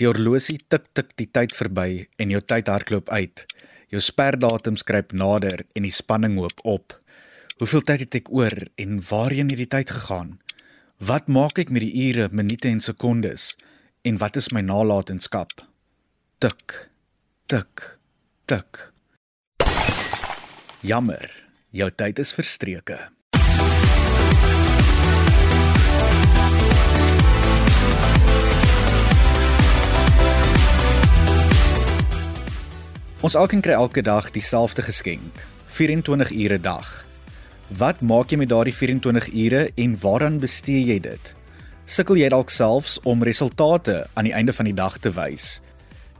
Die horlosie tik tik die tyd verby en jou tyd hardloop uit. Jou sperdatum skryp nader en die spanning hoop op. Hoeveel tyd het ek oor en waarheen het die tyd gegaan? Wat maak ek met die ure, minute en sekondes? En wat is my nalatenskap? Tik. Tik. Tik. Jammer, jou tyd is verstreke. Ons alkeen kry elke dag dieselfde geskenk, 24 ure dag. Wat maak jy met daardie 24 ure en waaraan bestee jy dit? Sukkel jy dalk selfs om resultate aan die einde van die dag te wys?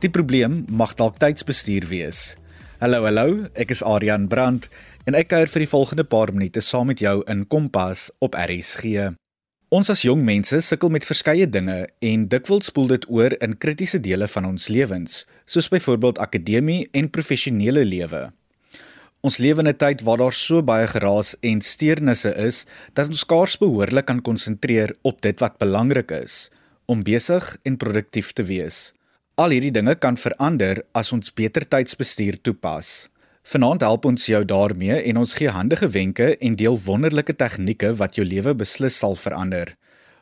Die probleem mag dalk tydsbestuur wees. Hallo, hallo, ek is Adrian Brandt en ek kuier vir die volgende paar minute saam met jou in Kompas op RSG. Ons as jong mense sukkel met verskeie dinge en dikwels spoel dit oor in kritiese dele van ons lewens, soos byvoorbeeld akademie en professionele lewe. Ons lewe in 'n tyd waar daar so baie geraas en steurnisse is dat ons skaars behoorlik kan konsentreer op dit wat belangrik is om besig en produktief te wees. Al hierdie dinge kan verander as ons beter tydsbestuur toepas. Vanaand help ons jou daarmee en ons gee handige wenke en deel wonderlike tegnieke wat jou lewe beslis sal verander.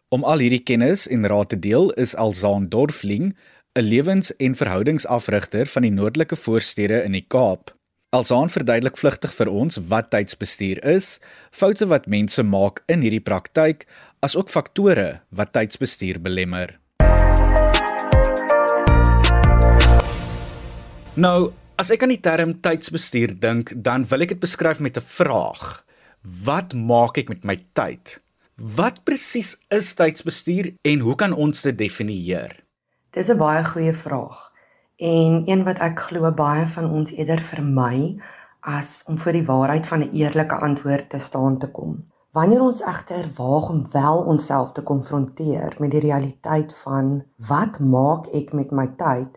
Om al hierdie kennis en raad te deel is Alzaan Dorfling, 'n lewens- en verhoudingsafrigter van die noordelike voorstede in die Kaap. Alzaan verduidelik vlugtig vir ons wat tydsbestuur is, foute wat mense maak in hierdie praktyk, asook faktore wat tydsbestuur belemmer. Nou, As ek aan die term tydsbestuur dink, dan wil ek dit beskryf met 'n vraag. Wat maak ek met my tyd? Wat presies is tydsbestuur en hoe kan ons dit definieer? Dis 'n baie goeie vraag en een wat ek glo baie van ons eerder vermy as om voor die waarheid van 'n eerlike antwoord te staan te kom. Wanneer ons egter waag om wel onsself te konfronteer met die realiteit van wat maak ek met my tyd?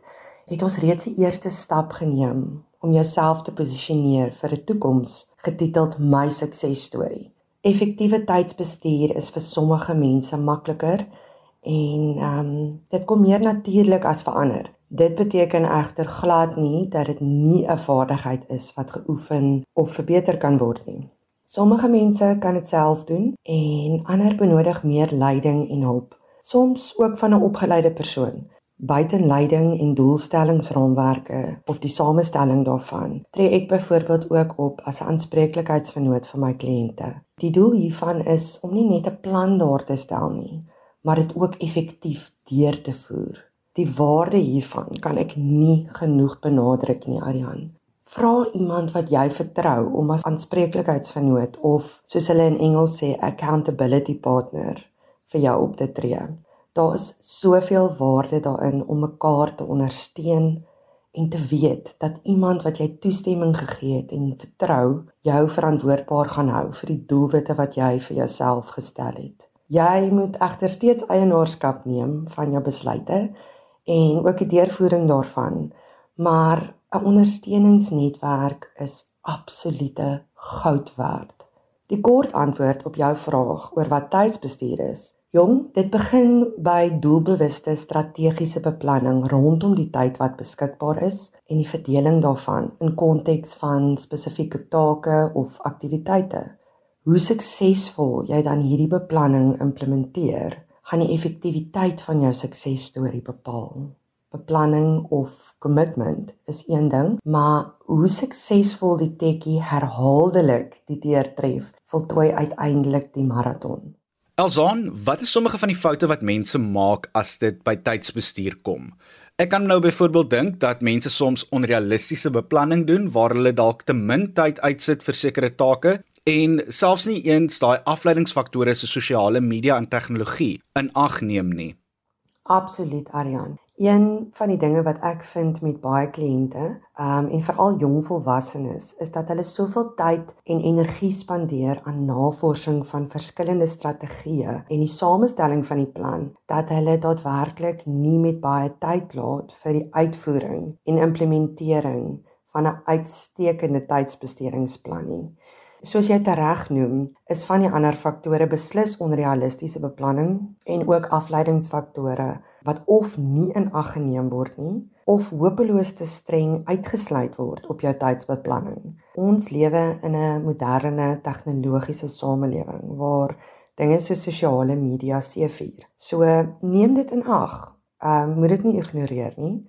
Het ons reeds die eerste stap geneem om jouself te posisioneer vir 'n toekoms getiteld My Suksesstorie. Effektiewe tydsbestuur is vir sommige mense makliker en ehm um, dit kom meer natuurlik as vir ander. Dit beteken egter glad nie dat dit nie 'n vaardigheid is wat geoefen of verbeter kan word nie. Sommige mense kan dit self doen en ander benodig meer leiding en hulp, soms ook van 'n opgeleide persoon buitenleiding en doelstellingsraamwerke of die samestelling daarvan tree ek byvoorbeeld ook op as 'n aanspreeklikheidsvernoot vir my kliënte. Die doel hiervan is om nie net 'n plan daar te stel nie, maar dit ook effektief deur te voer. Die waarde hiervan kan ek nie genoeg benadruk nie, Arian. Vra iemand wat jy vertrou om as aanspreeklikheidsvernoot of soos hulle in Engels sê accountability partner vir jou op te tree. Daar is soveel waarde daarin om mekaar te ondersteun en te weet dat iemand wat jy toestemming gegee het en vertrou, jou verantwoordbaar gaan hou vir die doelwitte wat jy vir jouself gestel het. Jy moet egter steeds eienaarskap neem van jou besluite en ook die deurvoering daarvan, maar 'n ondersteuningsnetwerk is absolute goud werd. Die kort antwoord op jou vraag oor wat tydsbestuur is, Jong, dit begin by doelbewuste strategiese beplanning rondom die tyd wat beskikbaar is en die verdeling daarvan in konteks van spesifieke take of aktiwiteite. Hoe suksesvol jy dan hierdie beplanning implementeer, gaan die effektiwiteit van jou suksesstorie bepaal. Beplanning of commitment is een ding, maar hoe suksesvol die tekkie herhaaldelik die deurtref, voltooi uiteindelik die maraton. Elzaan, wat is sommige van die foute wat mense maak as dit by tydsbestuur kom? Ek kan nou byvoorbeeld dink dat mense soms onrealistiese beplanning doen waar hulle dalk te min tyd uitsit vir sekere take en selfs nie eens daai afleidingsfaktore soos sosiale media en tegnologie in ag neem nie. Absoluut, Aryan. Een van die dinge wat ek vind met baie kliënte, um en veral jong volwassenes, is dat hulle soveel tyd en energie spandeer aan navorsing van verskillende strategieë en die samestelling van die plan dat hulle daadwerklik nie met baie tyd laat vir die uitvoering en implementering van 'n uitstekende tydsbestedingsplan nie. Soos jy tereg noem, is van die ander faktore beslis onrealistiese beplanning en ook afleidingsfaktore wat of nie in ag geneem word nie of hopeloos te streng uitgesluit word op jou tydsbeplanning. Ons lewe in 'n moderne tegnologiese samelewing waar dinge so sosiale media seefuur. So neem dit in ag. Ehm uh, moet dit nie ignoreer nie.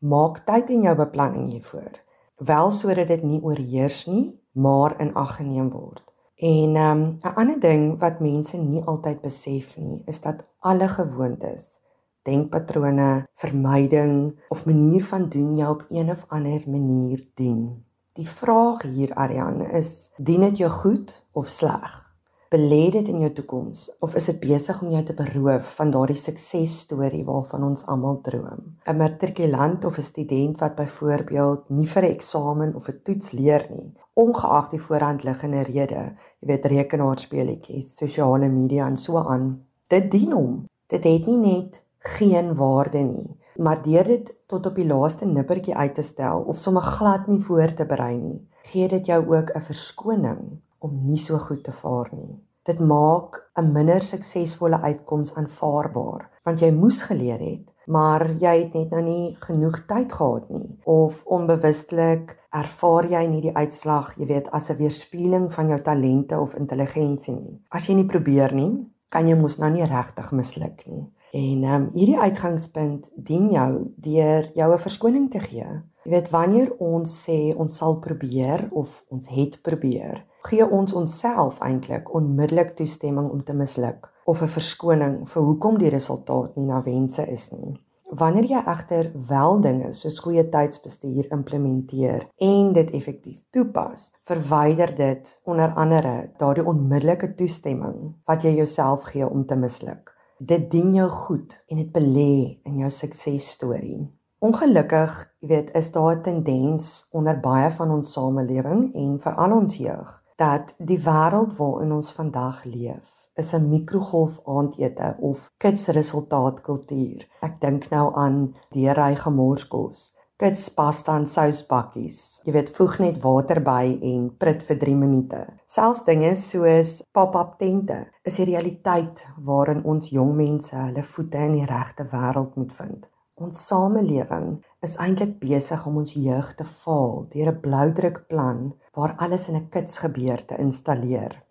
Maak tyd in jou beplanning hiervoor. Wel sodat dit nie oorheers nie, maar in ag geneem word. En ehm um, 'n ander ding wat mense nie altyd besef nie, is dat alle gewoontes denkpatrone, vermyding of manier van doen jou op een of ander manier dien. Die vraag hier Ariane is, dien dit jou goed of sleg? Belê dit in jou toekoms of is dit besig om jou te beroof van daardie suksesstorie waarvan ons almal droom? 'n Matrikulant of 'n student wat byvoorbeeld nie vir 'n eksamen of 'n toets leer nie, ongeag die voorhand liggende rede, jy weet rekenaarspeletjies, sosiale media en so aan, dit dien hom. Dit het nie net geen waarde nie. Maar deur dit tot op die laaste nippertjie uit te stel of sommer glad nie voor te berei nie, gee dit jou ook 'n verskoning om nie so goed te vaar nie. Dit maak 'n minder suksesvolle uitkoms aanvaarbaar, want jy moes geleer het, maar jy het net nou nie genoeg tyd gehad nie of onbewustelik ervaar jy nie die uitslag, jy weet, as 'n weerspieëling van jou talente of intelligensie nie. As jy nie probeer nie, kan jy mos nou nie regtig misluk nie. En ehm um, hierdie uitgangspunt dien jou deur jou 'n verskoning te gee. Jy weet wanneer ons sê ons sal probeer of ons het probeer, gee ons onsself eintlik onmiddellik toestemming om te misluk of 'n verskoning vir hoekom die resultaat nie na wense is nie. Wanneer jy egter wel dinge soos goeie tydsbestuur implementeer en dit effektief toepas, verwyder dit onder andere daardie onmiddellike toestemming wat jy jouself gee om te misluk. Dit dien jou goed en dit belê in jou suksesstorie. Ongelukkig, jy weet, is daar 'n tendens onder baie van ons samelewing en veral ons jeug dat die wêreld waarin ons vandag leef is 'n mikrogolf aandete of kitsresultaatkultuur. Ek dink nou aan deurry gemorskos kits pasta en sousbakkies. Jy weet, voeg net water by en prit vir 3 minute. Selfs dinge soos pop-up tente is die realiteit waarin ons jong mense hulle voete in die regte wêreld moet vind. Ons samelewing is eintlik besig om ons jeug te faal deur 'n bloudrukplan waar alles in 'n kits gebeur te installeer.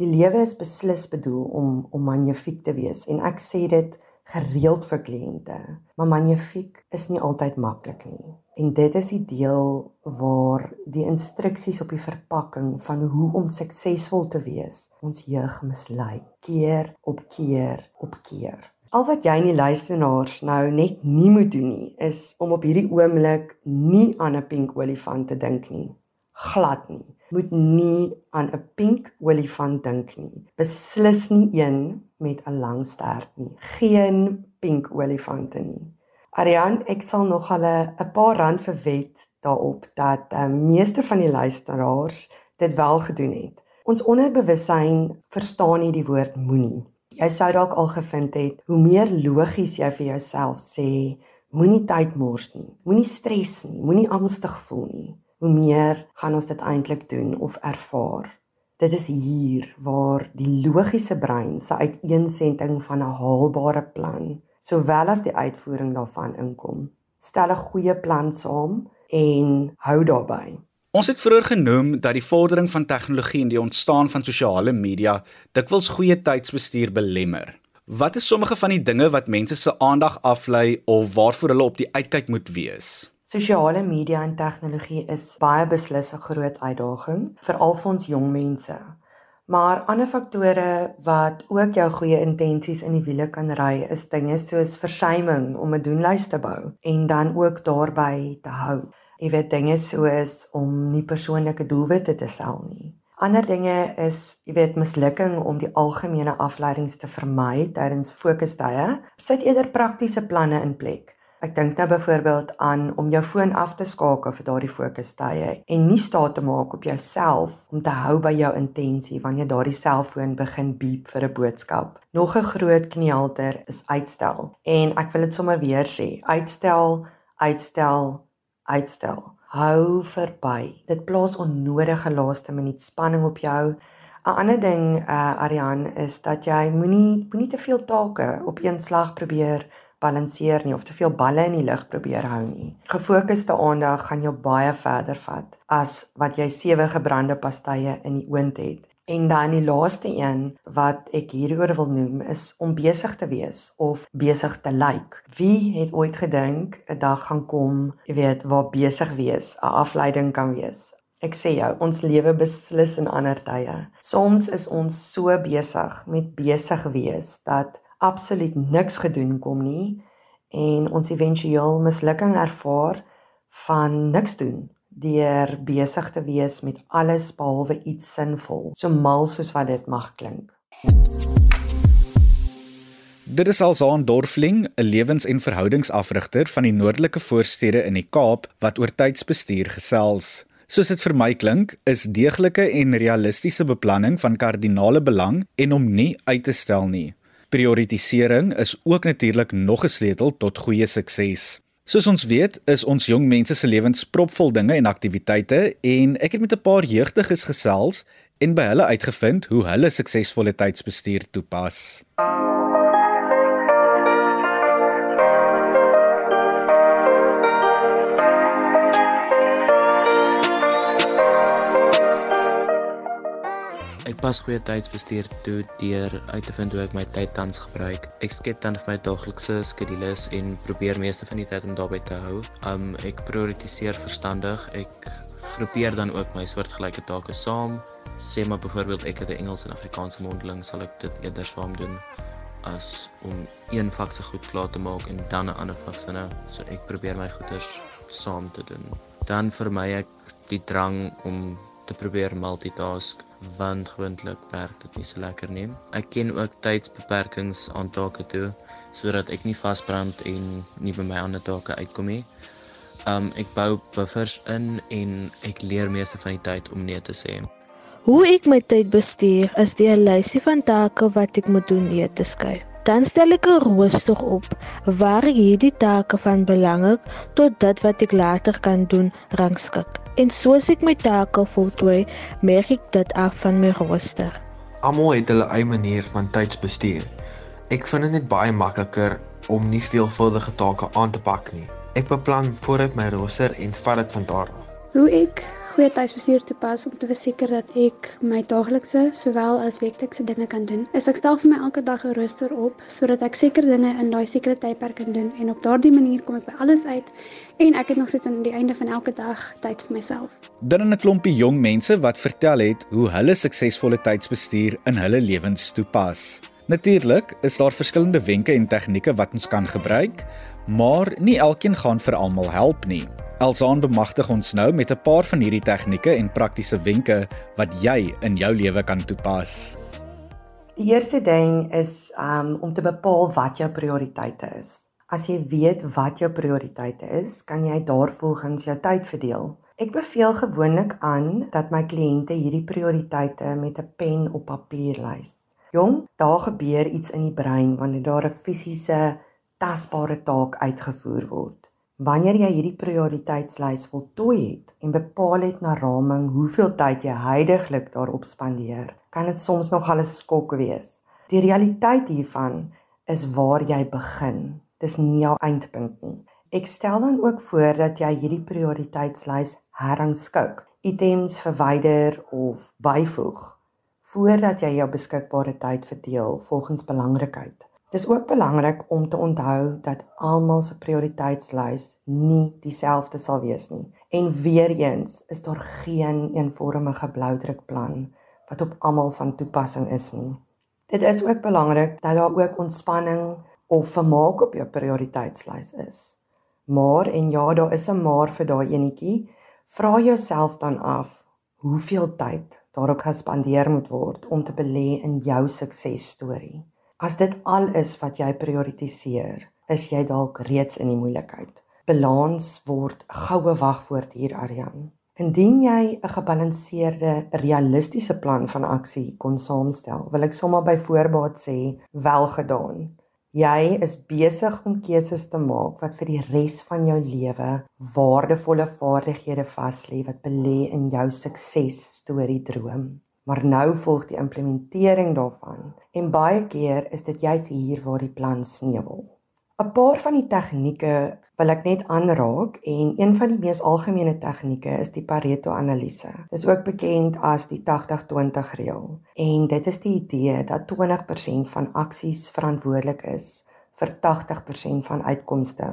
Die lewe is beslis bedoel om om magnifiek te wees en ek sê dit gereeld vir kliënte. Maar magnifiek is nie altyd maklik nie. En dit is die deel waar die instruksies op die verpakking van hoe om suksesvol te wees ons jeug mislei. Keer op keer op keer. Al wat jy en die luisteraars nou net nie moet doen nie, is om op hierdie oomblik nie aan 'n pink olifant te dink nie. Glad nie. Moet nie aan 'n pink olifant dink nie. Beslis nie een met 'n lang stert nie. Geen pink olifante nie. Arian, ek sal nog hulle 'n paar rand verwet daarop dat die um, meeste van die luisteraars dit wel gedoen het. Ons onderbewussyn verstaan nie die woord moenie. Jy sou dalk al gevind het hoe meer logies jy vir jouself sê, moenie tyd mors nie, moenie stres nie, moenie angstig voel nie, hoe meer gaan ons dit eintlik doen of ervaar. Dit is hier waar die logiese brein se uiteensetting van 'n haalbare plan, sowel as die uitvoering daarvan inkom. Stel 'n goeie plan saam en hou daarbey. Ons het vroeër genoem dat die vordering van tegnologie en die ontstaan van sosiale media dikwels goeie tydsbestuur belemmer. Wat is sommige van die dinge wat mense se aandag aflei of waarvoor hulle op die uitkyk moet wees? Sosiale media en tegnologie is baie beslis 'n groot uitdaging vir al ons jong mense. Maar ander faktore wat ook jou goeie intensies in die wiele kan ry, is dinge soos versuiming om 'n doenlys te bou en dan ook daarbey te hou. Jy weet dinge soos om nie persoonlike doelwitte te stel nie. Ander dinge is, jy weet, mislukking om die algemene afleidings te vermy tydens fokustye. Sit eerder praktiese planne in plek. Ek dink nou byvoorbeeld aan om jou foon af te skakel vir daardie fokustye en nie staat te maak op jouself om te hou by jou intensie wanneer daardie selfoon begin beep vir 'n boodskap. Nog 'n groot knielter is uitstel. En ek wil dit sommer weer sê, uitstel, uitstel, uitstel. hou verby. Dit plaas onnodige laaste minuut spanning op jou. 'n Ander ding, uh Arian, is dat jy moenie moenie te veel take op een slag probeer balanseer nie of te veel balle in die lug probeer hou nie. Gefokusde aandag gaan jou baie verder vat as wat jy sewe gebrande pastye in die oond het. En dan die laaste een wat ek hieroor wil noem is om besig te wees of besig te lyk. Like. Wie het ooit gedink 'n dag gaan kom, jy weet, waar besig wees 'n afleiding kan wees? Ek sê jou, ons lewe beslis in ander tye. Soms is ons so besig met besig wees dat absoluut niks gedoen kom nie en ons éventueel mislukking ervaar van niks doen deur besig te wees met alles behalwe iets sinvol, so mal soos wat dit mag klink. Dit is Alsaan Dorfling, 'n lewens- en verhoudingsafrigter van die noordelike voorstede in die Kaap wat oor tydsbestuur gesels. Soos dit vir my klink, is deeglike en realistiese beplanning van kardinale belang en om nie uit te stel nie. Prioritisering is ook natuurlik nog 'n sleutel tot goeie sukses. Soos ons weet, is ons jong mense se lewens propvol dinge en aktiwiteite en ek het met 'n paar jeugdiges gesels en by hulle uitgevind hoe hulle suksesvolle tydsbestuur toepas. Pas goeie tydsbestuur toe deur uit te vind hoe ek my tyd tans gebruik. Ek skep dan vir my daaglikse skedules en probeer meeste van die tyd om daarby te hou. Um ek prioritiseer verstandig. Ek groepeer dan ook my soortgelyke take saam. Sê maar byvoorbeeld ek het 'n Engels en Afrikaanse mondeling, sal ek dit eerder saam doen as om een vak se goed klaar te maak en dan 'n ander vak se nou. So ek probeer my goeders saam te doen. Dan vermy ek die drang om te probeer multitask want gewoonlik werk dit nie so lekker nie. Ek ken ook tydsbeperkings aan take toe sodat ek nie vasbrand en nie by my ander take uitkom nie. Um ek bou buffers in en ek leer meeste van die tyd om nee te sê. Hoe ek my tyd bestuur is deur 'n lysie van take wat ek moet doen nee te skryf. Dan stel ek 'n rooster op waar ek hierdie take van belangrik tot dit wat ek later kan doen rangskik. En soos ek my take voltooi, merk ek dit af van my rooster. Almal het hulle eie manier van tydsbestuur. Ek vind dit net baie makliker om nie veelvuldige take aan te pak nie. Ek beplan vooruit my rooster en vat dit van daar af. Hoe ek goeie tydsbestuur toepas om te verseker dat ek my daaglikse sowel as weeklikse dinge kan doen. Is ek stel vir my elke dag 'n rooster op sodat ek seker dinge in daai sekere tydperk kan doen en op daardie manier kom ek by alles uit en ek het nog steeds aan die einde van elke dag tyd vir myself. Dan 'n klompie jong mense wat vertel het hoe hulle suksesvolle tydsbestuur in hulle lewens toepas. Natuurlik is daar verskillende wenke en tegnieke wat ons kan gebruik, maar nie elkeen gaan vir almal help nie. Elsaan bemagtig ons nou met 'n paar van hierdie tegnieke en praktiese wenke wat jy in jou lewe kan toepas. Die eerste ding is um, om te bepaal wat jou prioriteite is. As jy weet wat jou prioriteite is, kan jy daarvolgens jou tyd verdeel. Ek beveel gewoonlik aan dat my kliënte hierdie prioriteite met 'n pen op papier lys. Jong, daar gebeur iets in die brein wanneer daar 'n fisiese, tasbare taak uitgevoer word. Wanneer jy hierdie prioriteitslys voltooi het en bepaal het na raming hoeveel tyd jy heidaglik daarop spandeer, kan dit soms nog al 'n skok wees. Die realiteit hiervan is waar jy begin. Dis nie jou eindpunt nie. Ek stel dan ook voor dat jy hierdie prioriteitslys herrangskik, items verwyder of byvoeg voordat jy jou beskikbare tyd verdeel volgens belangrikheid. Dis ook belangrik om te onthou dat almal se prioriteitslys nie dieselfde sal wees nie. En weer eens is daar geen eenvormige bloudrukplan wat op almal van toepassing is nie. Dit is ook belangrik dat daar ook ontspanning of vermaak op jou prioriteitslys is. Maar en ja, daar is 'n maar vir daai enetjie. Vra jouself dan af hoeveel tyd daarop gespandeer moet word om te belê in jou suksesstorie. As dit al is wat jy prioritiseer, is jy dalk reeds in die moeilikheid. Balans word goue wagwoord hier Aryan. Indien jy 'n gebalanseerde, realistiese plan van aksie kon saamstel, wil ek sommer by voorbaat sê, welgedaan. Jy is besig om keuses te maak wat vir die res van jou lewe waardevolle vaardighede vas lê wat belê in jou sukses storie droom. Maar nou volg die implementering daarvan en baie keer is dit juis hier waar die plan sneuwel. 'n Paar van die tegnieke wil ek net aanraak en een van die mees algemene tegnieke is die Pareto-analise. Dit is ook bekend as die 80-20 reël. En dit is die idee dat 20% van aksies verantwoordelik is vir 80% van uitkomste.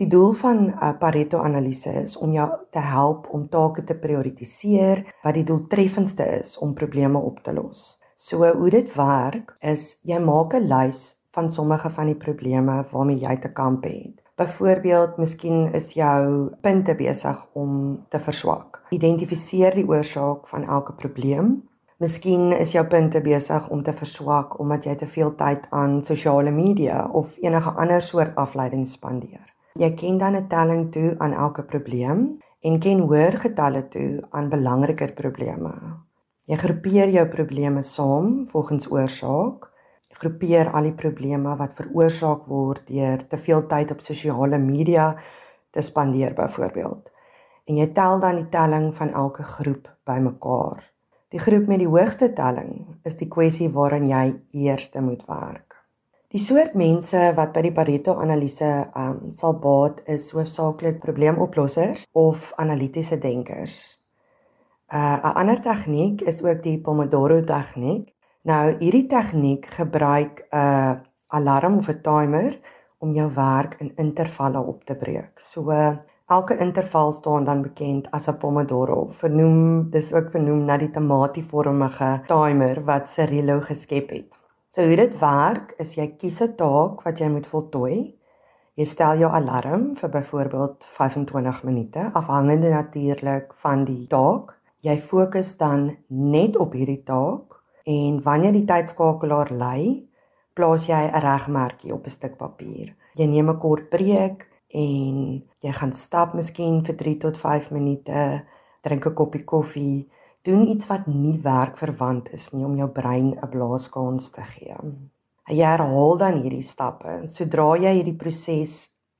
Die doel van 'n Pareto-analise is om jou te help om take te prioritiseer wat die doeltreffendste is om probleme op te los. So hoe dit werk is jy maak 'n lys van sommige van die probleme waarmee jy te kamp het. Byvoorbeeld, miskien is jou punte besig om te verswak. Identifiseer die oorsaak van elke probleem. Miskien is jou punte besig om te verswak omdat jy te veel tyd aan sosiale media of enige ander soort afleiding spandeer. Jy ken dan 'n telling toe aan elke probleem en ken hoër getalle toe aan belangriker probleme. Jy groepeer jou probleme saam volgens oorsaak groepeer al die probleme wat veroorsaak word deur te veel tyd op sosiale media te spandeer byvoorbeeld. En jy tel dan die telling van elke groep bymekaar. Die groep met die hoogste telling is die kwessie waaraan jy eerste moet werk. Die soort mense wat by die Pareto-analise um, sal baat is hoofsaaklik probleemoplossers of analitiese denkers. Uh, 'n ander tegniek is ook die Pomodoro tegniek Nou hierdie tegniek gebruik 'n uh, alarm of 'n timer om jou werk in intervalle op te breek. So uh, elke interval staan dan bekend as 'n pomodoro. Vernoem dis ook vernoem na die tomatievormige timer wat Cirilo geskep het. So hoe dit werk is jy kies 'n taak wat jy moet voltooi. Jy stel jou alarm vir byvoorbeeld 25 minute afhangende natuurlik van die taak. Jy fokus dan net op hierdie taak En wanneer die tydskakelaar lui, plaas jy 'n regmerkie op 'n stuk papier. Jy neem 'n kort breek en jy gaan stap miskien vir 3 tot 5 minute, drink 'n koppie koffie, doen iets wat nie werkverwant is nie om jou brein 'n blaaskans te gee. Jy herhaal dan hierdie stappe. Sodra jy hierdie proses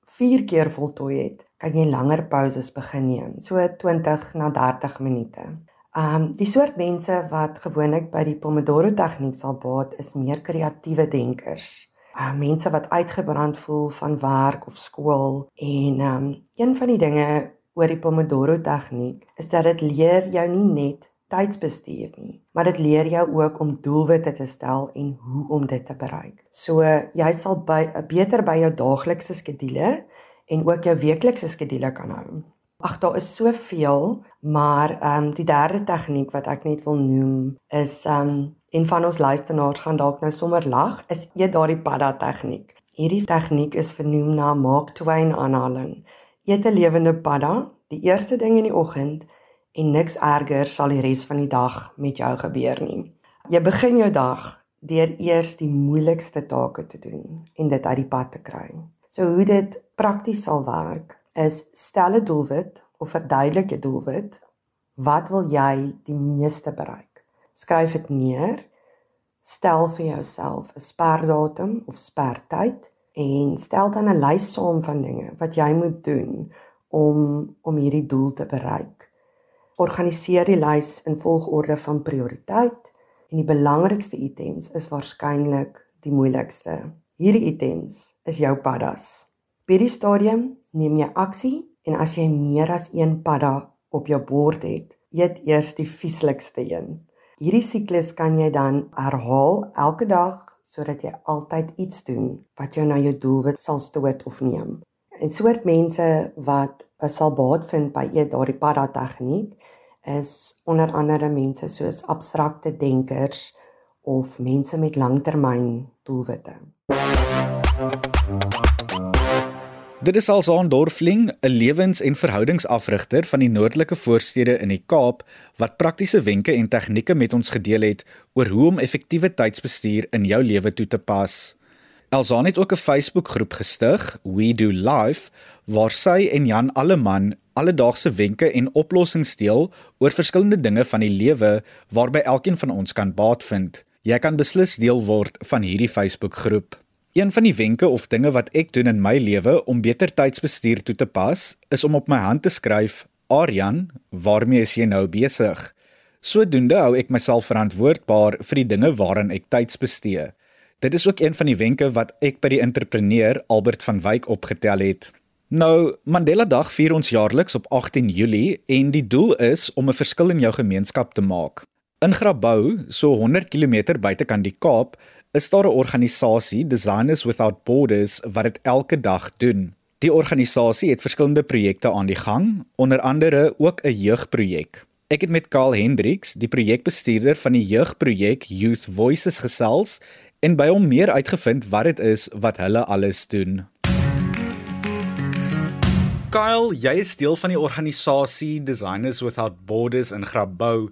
4 keer voltooi het, kan jy langer pauses begin neem, so 20 na 30 minute. Um die soort mense wat gewoonlik by die Pomodoro tegniek sal baat is meer kreatiewe denkers. Uh mense wat uitgebrand voel van werk of skool en um een van die dinge oor die Pomodoro tegniek is dat dit leer jou nie net tydsbestuur nie, maar dit leer jou ook om doelwitte te stel en hoe om dit te bereik. So jy sal by beter by jou daaglikse skedule en ook jou weeklikse skedule kan hou. Ag daar is soveel, maar ehm um, die derde tegniek wat ek net wil noem is ehm um, en van ons luisteraars gaan dalk nou sommer lag, is eet daardie padda tegniek. Hierdie tegniek is vernoem na Mark Twain aanhaling. Eet 'n lewende padda die eerste ding in die oggend en niks erger sal die res van die dag met jou gebeur nie. Jy begin jou dag deur eers die moeilikste take te doen en dit uit die pad te kry. So hoe dit prakties sal werk is stel 'n doelwit of verduidelik 'n doelwit. Wat wil jy die meeste bereik? Skryf dit neer. Stel vir jouself 'n sperdatum of spertyd en stel dan 'n lys saam van dinge wat jy moet doen om om hierdie doel te bereik. Organiseer die lys in volgorde van prioriteit en die belangrikste items is waarskynlik die moeilikste. Hierdie items is jou paddas. By die stadium neem jy aksie en as jy meer as een padda op jou bord het, eet eers die vieslikste een. Hierdie siklus kan jy dan herhaal elke dag sodat jy altyd iets doen wat jou na jou doelwit sal stoot of neem. En soort mense wat sal baat vind by eet daardie padda tegniek is onder andere mense soos abstrakte denkers of mense met langtermyn doelwitte. Dit is Alsaan Dorfling, 'n lewens- en verhoudingsafrigter van die noordelike voorstede in die Kaap wat praktiese wenke en tegnieke met ons gedeel het oor hoe om effektiewe tydsbestuur in jou lewe toe te pas. Alsaan het ook 'n Facebookgroep gestig, We Do Life, waar sy en Jan Alleman alledaagse wenke en oplossings deel oor verskillende dinge van die lewe waarby elkeen van ons kan baat vind. Jy kan beslis deel word van hierdie Facebookgroep. Een van die wenke of dinge wat ek doen in my lewe om beter tydsbestuur toe te pas, is om op my hand te skryf: "Aryan, waarmee is jy nou besig?" Sodoende hou ek myself verantwoordbaar vir die dinge waaraan ek tyds bestee. Dit is ook een van die wenke wat ek by die entrepreneur Albert van Wyk opgetel het. Nou, Mandela Dag vier ons jaarliks op 18 Julie en die doel is om 'n verskil in jou gemeenskap te maak. In Grabouw, so 100 km buitekant die Kaap, is daar 'n organisasie, Designers Without Borders, wat dit elke dag doen. Die organisasie het verskillende projekte aan die gang, onder andere ook 'n jeugprojek. Ek het met Karl Hendriks, die projekbestuurder van die jeugprojek Youth Voices gesels en by hom meer uitgevind wat dit is wat hulle alles doen. Kyle, jy is deel van die organisasie Designers Without Borders in Grabouw.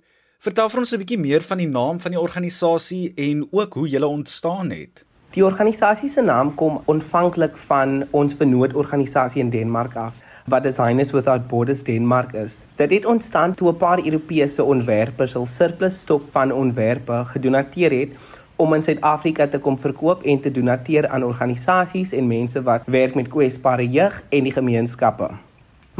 Vertel vir ons 'n bietjie meer van die naam van die organisasie en ook hoe julle ontstaan het. Die organisasie se naam kom aanvanklik van ons vennootorganisasie in Denemark af wat Designers Without Borders Denmark is. Dit het ontstaan toe 'n paar Europese ontwerpers hul surplus stok van ontwerpe gedonateer het om in Suid-Afrika te kom verkoop en te donateer aan organisasies en mense wat werk met kwesbare jeug en die gemeenskappe.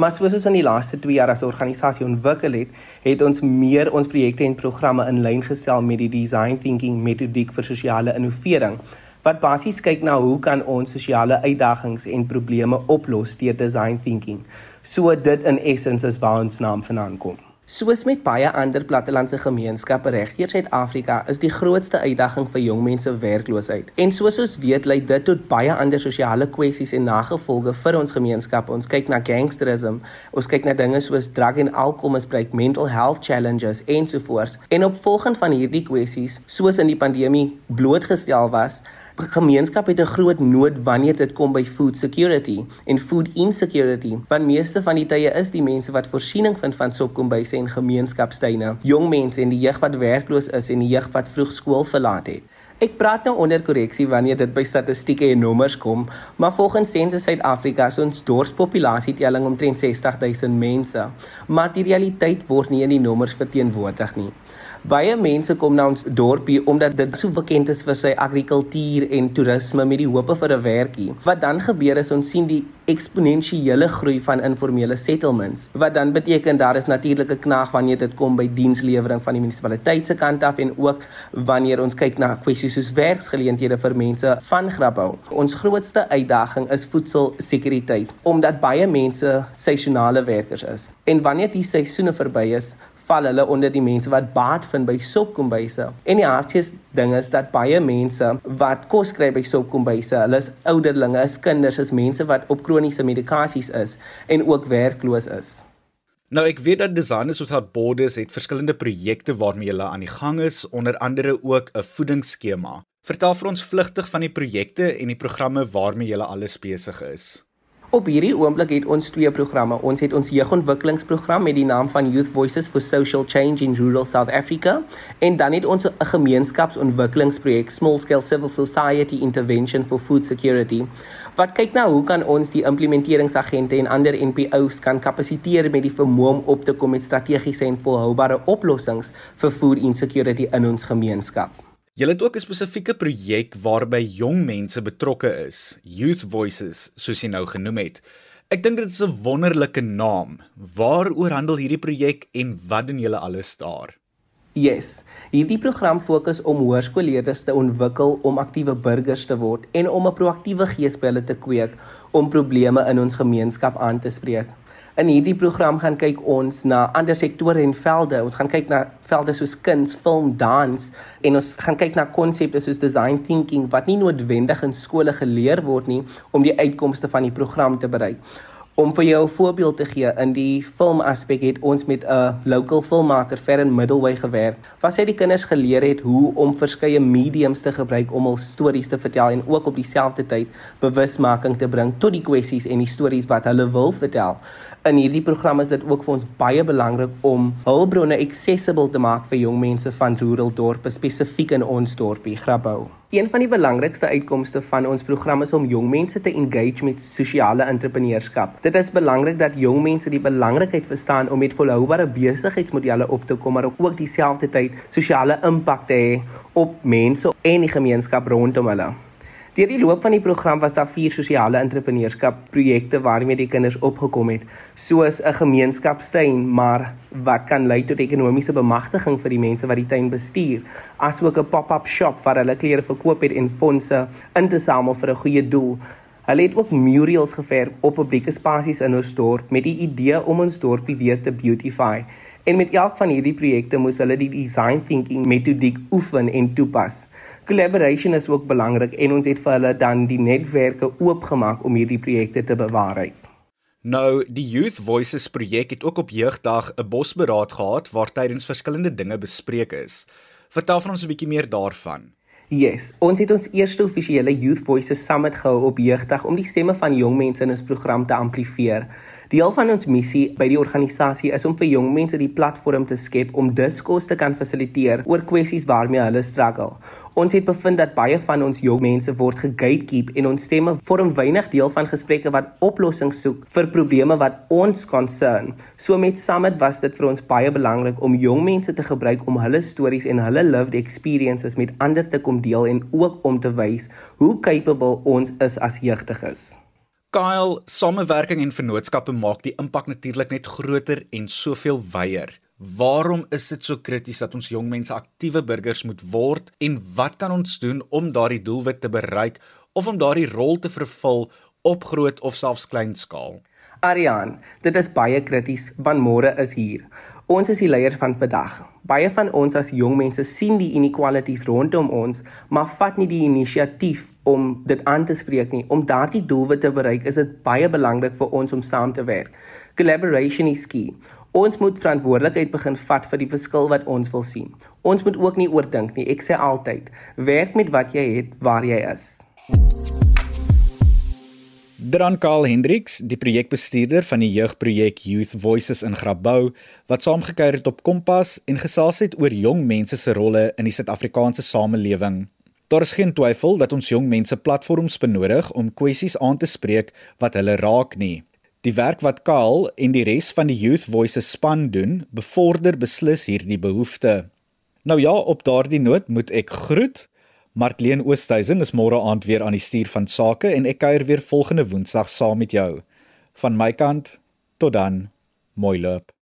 Maar soos ons in die laaste 2 jaar as organisasie ontwikkel het, het ons meer ons projekte en programme in lyn gestel met die design thinking metodiek vir sosiale innovering wat basies kyk na hoe kan ons sosiale uitdagings en probleme oplos deur design thinking. So dit in essence is waar ons naam vandaan kom. Soos met baie ander plattelandse gemeenskappe regdeur Suid-Afrika, is die grootste uitdaging vir jong mense werkloosheid. En soos ons weet, lei dit tot baie ander sosiale kwessies en nagevolge vir ons gemeenskappe. Ons kyk na gangsterisme, ons kyk na dinge soos drug en alkoholmisbruik, mental health challenges ensovoorts. En opvolgend van hierdie kwessies, soos in die pandemie blootgestel was, gemeenskap het 'n groot nood wanneer dit kom by food security en food insecurity. Want meeste van die tye is die mense wat voorsiening vind van sopkombuise en gemeenskapstuine, jong mense en die jeug wat werkloos is en die jeug wat vroeg skool verlaat het. Ek praat nou onder korreksie wanneer dit by statistieke en nommers kom, maar volgens Sensus Suid-Afrika is ons dorpspopulasie telling omtrent 60000 mense, maar die realiteit word nie in die nommers verteenwoordig nie. Baie mense kom na ons dorpie omdat dit so bekend is vir sy agrikultuur en toerisme met die hope vir 'n werkie. Wat dan gebeur is ons sien die eksponensiële groei van informele settlements. Wat dan beteken daar is natuurlike knaag wanneer dit kom by dienslewering van die munisipaliteit se kant af en ook wanneer ons kyk na kwessies soos werksgeleenthede vir mense van Grabouw. Ons grootste uitdaging is voedselsekuriteit omdat baie mense seisonale werkers is. En wanneer die seisoene verby is, val hulle onder die mense wat baat vind by sopkombuise. En die hartseer ding is dat baie mense wat kos kry by sopkombuise, hulle is ouderlinge, is kinders, is mense wat op kroniese medikasies is en ook werkloos is. Nou ek weet dat Designers Without Borders het verskillende projekte waarmee hulle aan die gang is, onder andere ook 'n voedingsskema. Vertel vir ons vlugtig van die projekte en die programme waarmee julle alles besig is. Op hierdie oomblik het ons twee programme. Ons het ons jeugontwikkelingsprogram met die naam van Youth Voices for Social Change in Rural South Africa en dan het ons 'n gemeenskapsontwikkelingsprojek Small Scale Civil Society Intervention for Food Security wat kyk na hoe kan ons die implementeringsagente en ander NPO's kan kapasiteer met die vermoë om op te kom met strategiese en volhoubare oplossings vir food insecurity in ons gemeenskap. Julle het ook 'n spesifieke projek waarby jong mense betrokke is, Youth Voices, soos jy nou genoem het. Ek dink dit is 'n wonderlike naam. Waaroor handel hierdie projek en wat doen julle alles daar? Yes. Hierdie program fokus om hoërskoolleerders te ontwikkel om aktiewe burgers te word en om 'n proaktiewe gees by hulle te kweek om probleme in ons gemeenskap aan te spreek. In hierdie program gaan kyk ons na ander sektore en velde. Ons gaan kyk na velde soos kuns, film, dans en ons gaan kyk na konsepte soos design thinking wat nie noodwendig in skole geleer word nie om die uitkomste van die program te bereik. Om vir jou 'n voorbeeld te gee, in die film aspek het ons met 'n local filmmaker ver in Middleway gewerk. Wat sy die kinders geleer het hoe om verskeie mediums te gebruik om hul stories te vertel en ook op dieselfde tyd bewusmaking te bring tot die kwessies en die stories wat hulle wil vertel. In hierdie program is dit ook vir ons baie belangrik om hulpbronne accessible te maak vir jong mense van rural dorpe, spesifiek in ons dorpie Grabouw. Een van die belangrikste uitkomste van ons program is om jong mense te engage met sosiale entrepreneurskap. Dit is belangrik dat jong mense die belangrikheid verstaan om met volhoubare besigheidsmodelle op te kom, maar ook dieselfde tyd sosiale impak te hê op mense en die gemeenskap rondom hulle. Deur die loop van die program was daar vier sosiale entrepreneurskap projekte waarmee die kinders opgekom het, soos 'n gemeenskapstuin, maar wat kan lei tot ekonomiese bemagtiging vir die mense wat die tuin bestuur, asook 'n pop-up shop waar hulle klere verkoop het en fondse in te samel vir 'n goeie doel. Hulle het ook murals geverf op publieke spasies in ons dorp met die idee om ons dorpie weer te beautify. En met elk van hierdie projekte moes hulle die design thinking metodiek oefen en toepas. Collaboration is ook belangrik en ons het vir hulle dan die netwerke oopgemaak om hierdie projekte te bewaar. Nou, die Youth Voices projek het ook op jeugdag 'n bosberaad gehad waar tydens verskillende dinge bespreek is. Vertel van ons 'n bietjie meer daarvan. Yes, ons het ons eerste offisiële Youth Voices Summit gehou op jeugdag om die stemme van jong mense in ons program te amplifieer. Deel van ons missie by die organisasie is om vir jong mense die platform te skep om diskos te kan fasiliteer oor kwessies waarmee hulle struggle. Ons het bevind dat baie van ons jong mense word gegatekeep en ons stemme vorm weinig deel van gesprekke wat oplossings soek vir probleme wat ons concern. So met Summit was dit vir ons baie belangrik om jong mense te gebruik om hulle stories en hulle lived experiences met ander te kom deel en ook om te wys hoe capable ons is as jeugdiges. Kyle, samewerking en vennootskappe maak die impak natuurlik net groter en soveel wyer. Waarom is dit so krities dat ons jong mense aktiewe burgers moet word en wat kan ons doen om daardie doelwit te bereik of om daardie rol te vervul op groot of selfs klein skaal? Arian, dit is baie krities want môre is hier. Ons is die leiers van vandag. Baie van ons as jong mense sien die inequalities rondom ons, maar vat nie die inisiatief om dit aan te spreek nie. Om daardie doelwit te bereik, is dit baie belangrik vir ons om saam te werk. Collaboration is key. Ons moet verantwoordelikheid begin vat vir die verskil wat ons wil sien. Ons moet ook nie oordink nie. Ek sê altyd, werk met wat jy het waar jy is. Dran Karl Hendriks, die projekbestuurder van die jeugprojek Youth Voices in Grabouw, wat saamgekuier het op Kompas en gesels het oor jong mense se rolle in die Suid-Afrikaanse samelewing. Daar is geen twyfel dat ons jong mense platforms benodig om kwessies aan te spreek wat hulle raak nie. Die werk wat Karl en die res van die Youth Voices span doen, bevorder beslis hierdie behoefte. Nou ja, op daardie noot moet ek groet. Martleen Oosthuizen is môre aand weer aan die stuur van sake en ek kuier weer volgende Woensdag saam met jou. Van my kant tot dan. Mooi loop.